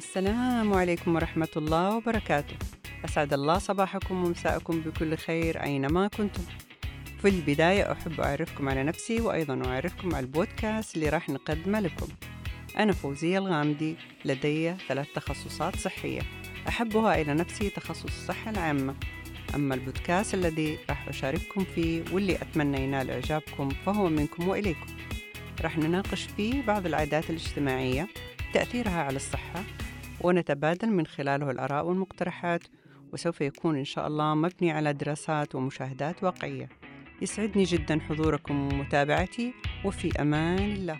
السلام عليكم ورحمة الله وبركاته. أسعد الله صباحكم ومساءكم بكل خير أينما كنتم. في البداية أحب أعرفكم على نفسي وأيضا أعرفكم على البودكاست اللي راح نقدمه لكم. أنا فوزية الغامدي لدي ثلاث تخصصات صحية. أحبها إلى نفسي تخصص الصحة العامة. أما البودكاست الذي راح أشارككم فيه واللي أتمنى ينال إعجابكم فهو منكم وإليكم. راح نناقش فيه بعض العادات الاجتماعية تأثيرها على الصحة ونتبادل من خلاله الآراء والمقترحات وسوف يكون إن شاء الله مبني على دراسات ومشاهدات واقعية. يسعدني جدا حضوركم ومتابعتي وفي أمان الله.